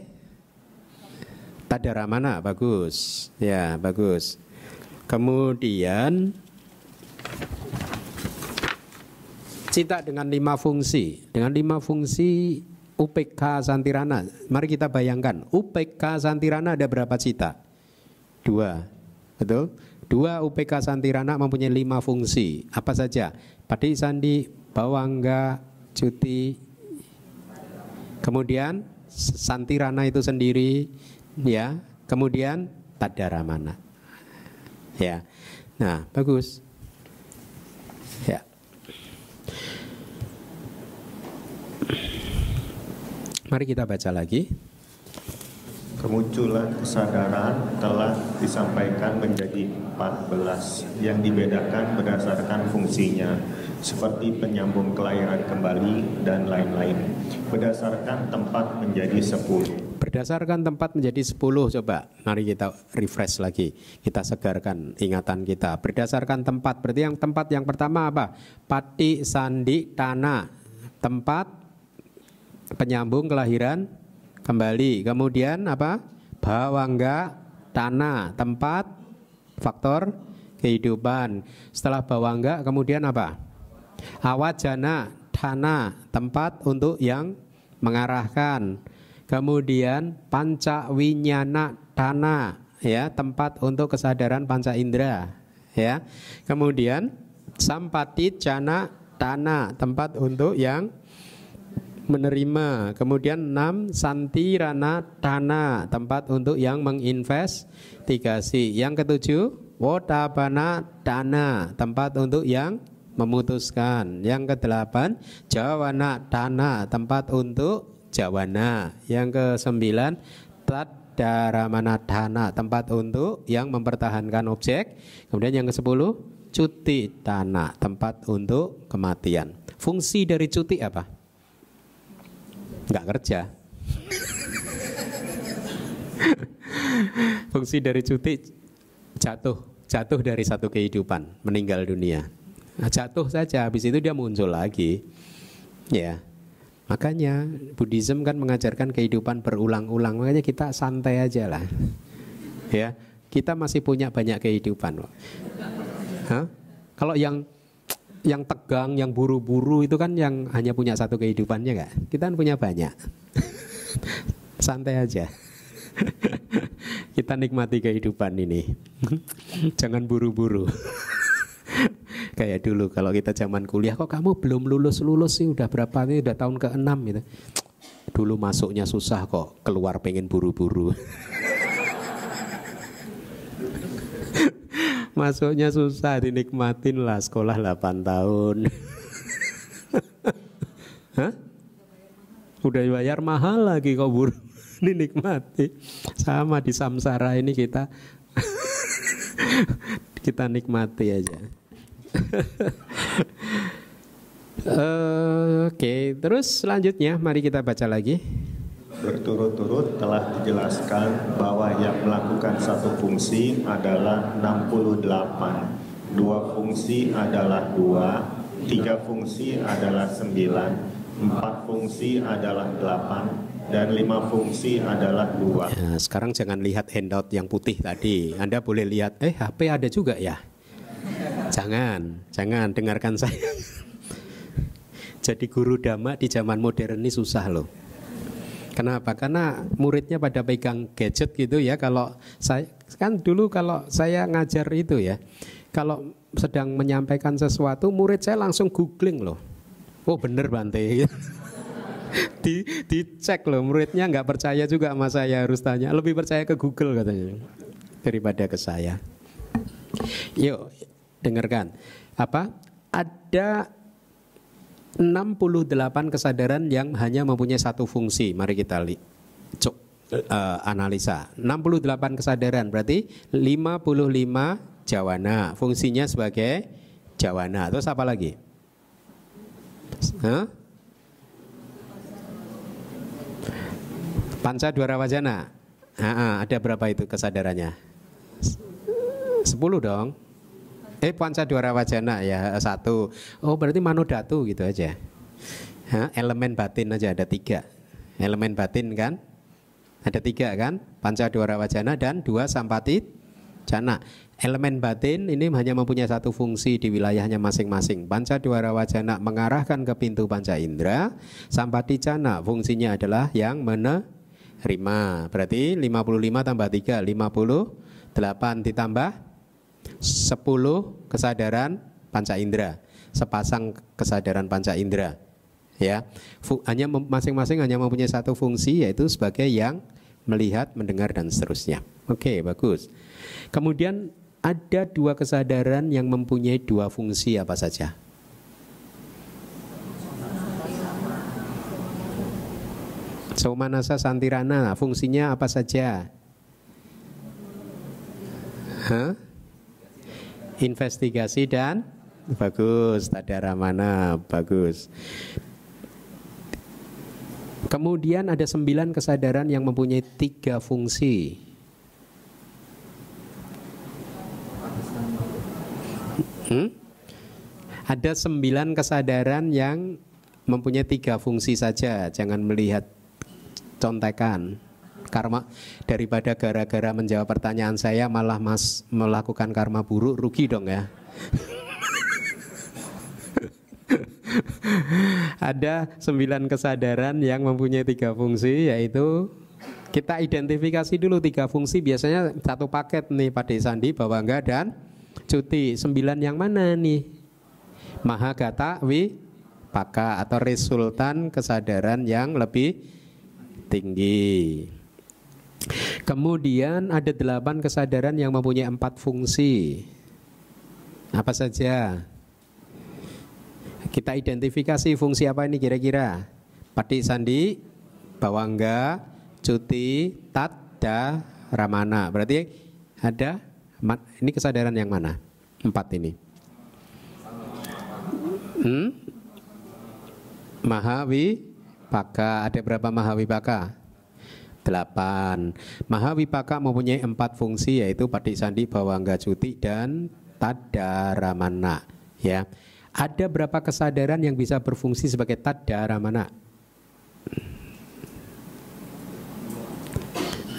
Tadaramana. Bagus. Ya bagus. Kemudian cita dengan lima fungsi. Dengan lima fungsi UPK Santirana. Mari kita bayangkan UPK Santirana ada berapa cita dua. Betul Dua UPK Santirana mempunyai lima fungsi. Apa saja? Padi Sandi, Bawangga, Cuti. Kemudian Santirana itu sendiri, ya. Kemudian Tadaramana. Ya. Nah, bagus. Ya. Mari kita baca lagi kemunculan kesadaran telah disampaikan menjadi 14 yang dibedakan berdasarkan fungsinya seperti penyambung kelahiran kembali dan lain-lain. Berdasarkan tempat menjadi 10 berdasarkan tempat menjadi 10 coba. Mari kita refresh lagi. Kita segarkan ingatan kita. Berdasarkan tempat. Berarti yang tempat yang pertama apa? Pati sandi tanah. Tempat penyambung kelahiran kembali. Kemudian apa? Bawangga tanah, tempat, faktor kehidupan. Setelah bawangga kemudian apa? Awajana tanah, tempat untuk yang mengarahkan. Kemudian panca winyana tanah, ya, tempat untuk kesadaran panca indera, ya. Kemudian sampati jana tanah, tempat untuk yang menerima. Kemudian enam santirana dana tempat untuk yang menginvestigasi. Yang ketujuh wotabana dana tempat untuk yang memutuskan. Yang kedelapan jawana dana tempat untuk jawana. Yang kesembilan tadaramana dana tempat untuk yang mempertahankan objek. Kemudian yang kesepuluh cuti tanah tempat untuk kematian. Fungsi dari cuti apa? Nggak kerja. [LAUGHS] Fungsi dari cuti jatuh, jatuh dari satu kehidupan, meninggal dunia. Nah, jatuh saja, habis itu dia muncul lagi. Ya, makanya Buddhism kan mengajarkan kehidupan berulang-ulang. Makanya kita santai aja lah. Ya, kita masih punya banyak kehidupan. Hah? Kalau yang yang tegang, yang buru-buru itu kan yang hanya punya satu kehidupannya nggak? Kita kan punya banyak. [LAUGHS] Santai aja. [LAUGHS] Kita nikmati kehidupan ini. [LAUGHS] Jangan buru-buru. Kayak dulu kalau kita zaman kuliah kok kamu belum lulus-lulus sih udah berapa nih udah tahun ke-6 gitu. [TSK] Dulu masuknya susah kok, keluar pengen buru-buru. Masuknya susah dinikmatin lah sekolah 8 tahun. [LAUGHS] Hah? Udah bayar mahal lagi kok buru [LAUGHS] dinikmati. Sama di samsara ini kita [LAUGHS] kita nikmati aja. Oke, okay, terus selanjutnya mari kita baca lagi berturut-turut telah dijelaskan bahwa yang melakukan satu fungsi adalah 68, dua fungsi adalah dua, tiga fungsi adalah sembilan, empat fungsi adalah delapan, dan lima fungsi adalah dua. Ya, sekarang jangan lihat handout yang putih tadi. Anda boleh lihat, eh HP ada juga ya? Jangan, jangan dengarkan saya. [LAUGHS] Jadi guru dhamma di zaman modern ini susah loh. Kenapa? Karena muridnya pada pegang gadget gitu ya. Kalau saya kan dulu kalau saya ngajar itu ya, kalau sedang menyampaikan sesuatu, murid saya langsung googling loh. Oh bener Bante. [LAUGHS] di dicek loh muridnya nggak percaya juga sama saya harus tanya lebih percaya ke Google katanya daripada ke saya yuk dengarkan apa ada 68 kesadaran yang hanya mempunyai satu fungsi. Mari kita lihat. Cuk, uh, analisa. 68 kesadaran berarti 55 jawana. Fungsinya sebagai jawana. Terus apa lagi? Huh? Panca dua wajana. Ha, ada berapa itu kesadarannya? 10 dong. Eh panca dua wajana ya satu. Oh berarti manodatu gitu aja. Ha, elemen batin aja ada tiga. Elemen batin kan? Ada tiga kan? Panca dua wajana dan dua sampati jana. Elemen batin ini hanya mempunyai satu fungsi di wilayahnya masing-masing. Panca dua wajana mengarahkan ke pintu panca indera. Sampati jana fungsinya adalah yang menerima. Berarti 55 tambah 3, 58 ditambah 10 kesadaran panca indera, sepasang kesadaran panca indera. Ya, hanya masing-masing hanya mempunyai satu fungsi yaitu sebagai yang melihat, mendengar dan seterusnya. Oke, bagus. Kemudian ada dua kesadaran yang mempunyai dua fungsi apa saja? Saumanasa Santirana fungsinya apa saja? Hah? Investigasi dan bagus tadara mana bagus. Kemudian ada sembilan kesadaran yang mempunyai tiga fungsi. Hmm? ada sembilan kesadaran yang mempunyai tiga fungsi saja. Jangan melihat contekan karma daripada gara-gara menjawab pertanyaan saya malah mas melakukan karma buruk rugi dong ya. [LAUGHS] Ada sembilan kesadaran yang mempunyai tiga fungsi yaitu kita identifikasi dulu tiga fungsi biasanya satu paket nih Pak Sandi Bawangga dan cuti sembilan yang mana nih Mahagata wi paka atau resultan kesadaran yang lebih tinggi. Kemudian ada delapan kesadaran yang mempunyai empat fungsi. Apa saja? Kita identifikasi fungsi apa ini kira-kira? Pati sandi, bawangga, cuti, tadda, ramana. Berarti ada ini kesadaran yang mana? Empat ini. Hmm? Mahawi Paka, ada berapa Mahawi Paka? Delapan. Mahawipaka mempunyai empat fungsi yaitu padik sandi, bawangga cuti dan tadaramana. Ya, ada berapa kesadaran yang bisa berfungsi sebagai tadaramana?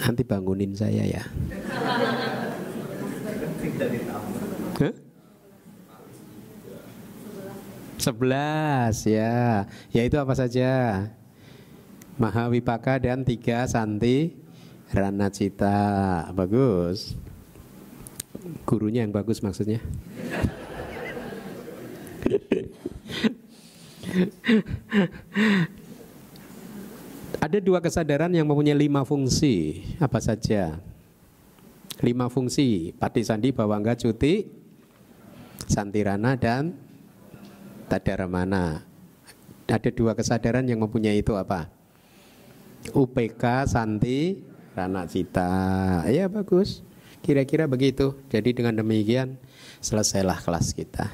Nanti bangunin saya ya. Sebelas ya, yaitu apa saja? Mahawipaka dan tiga Santi. Ranacita bagus. Gurunya yang bagus maksudnya. Ada dua kesadaran yang mempunyai lima fungsi. Apa saja? Lima fungsi. Pati Sandi Bawangga Cuti Santirana dan Tadaramana ada dua kesadaran yang mempunyai itu apa UPK Santi Rana Cita. Ya bagus. Kira-kira begitu. Jadi dengan demikian selesailah kelas kita.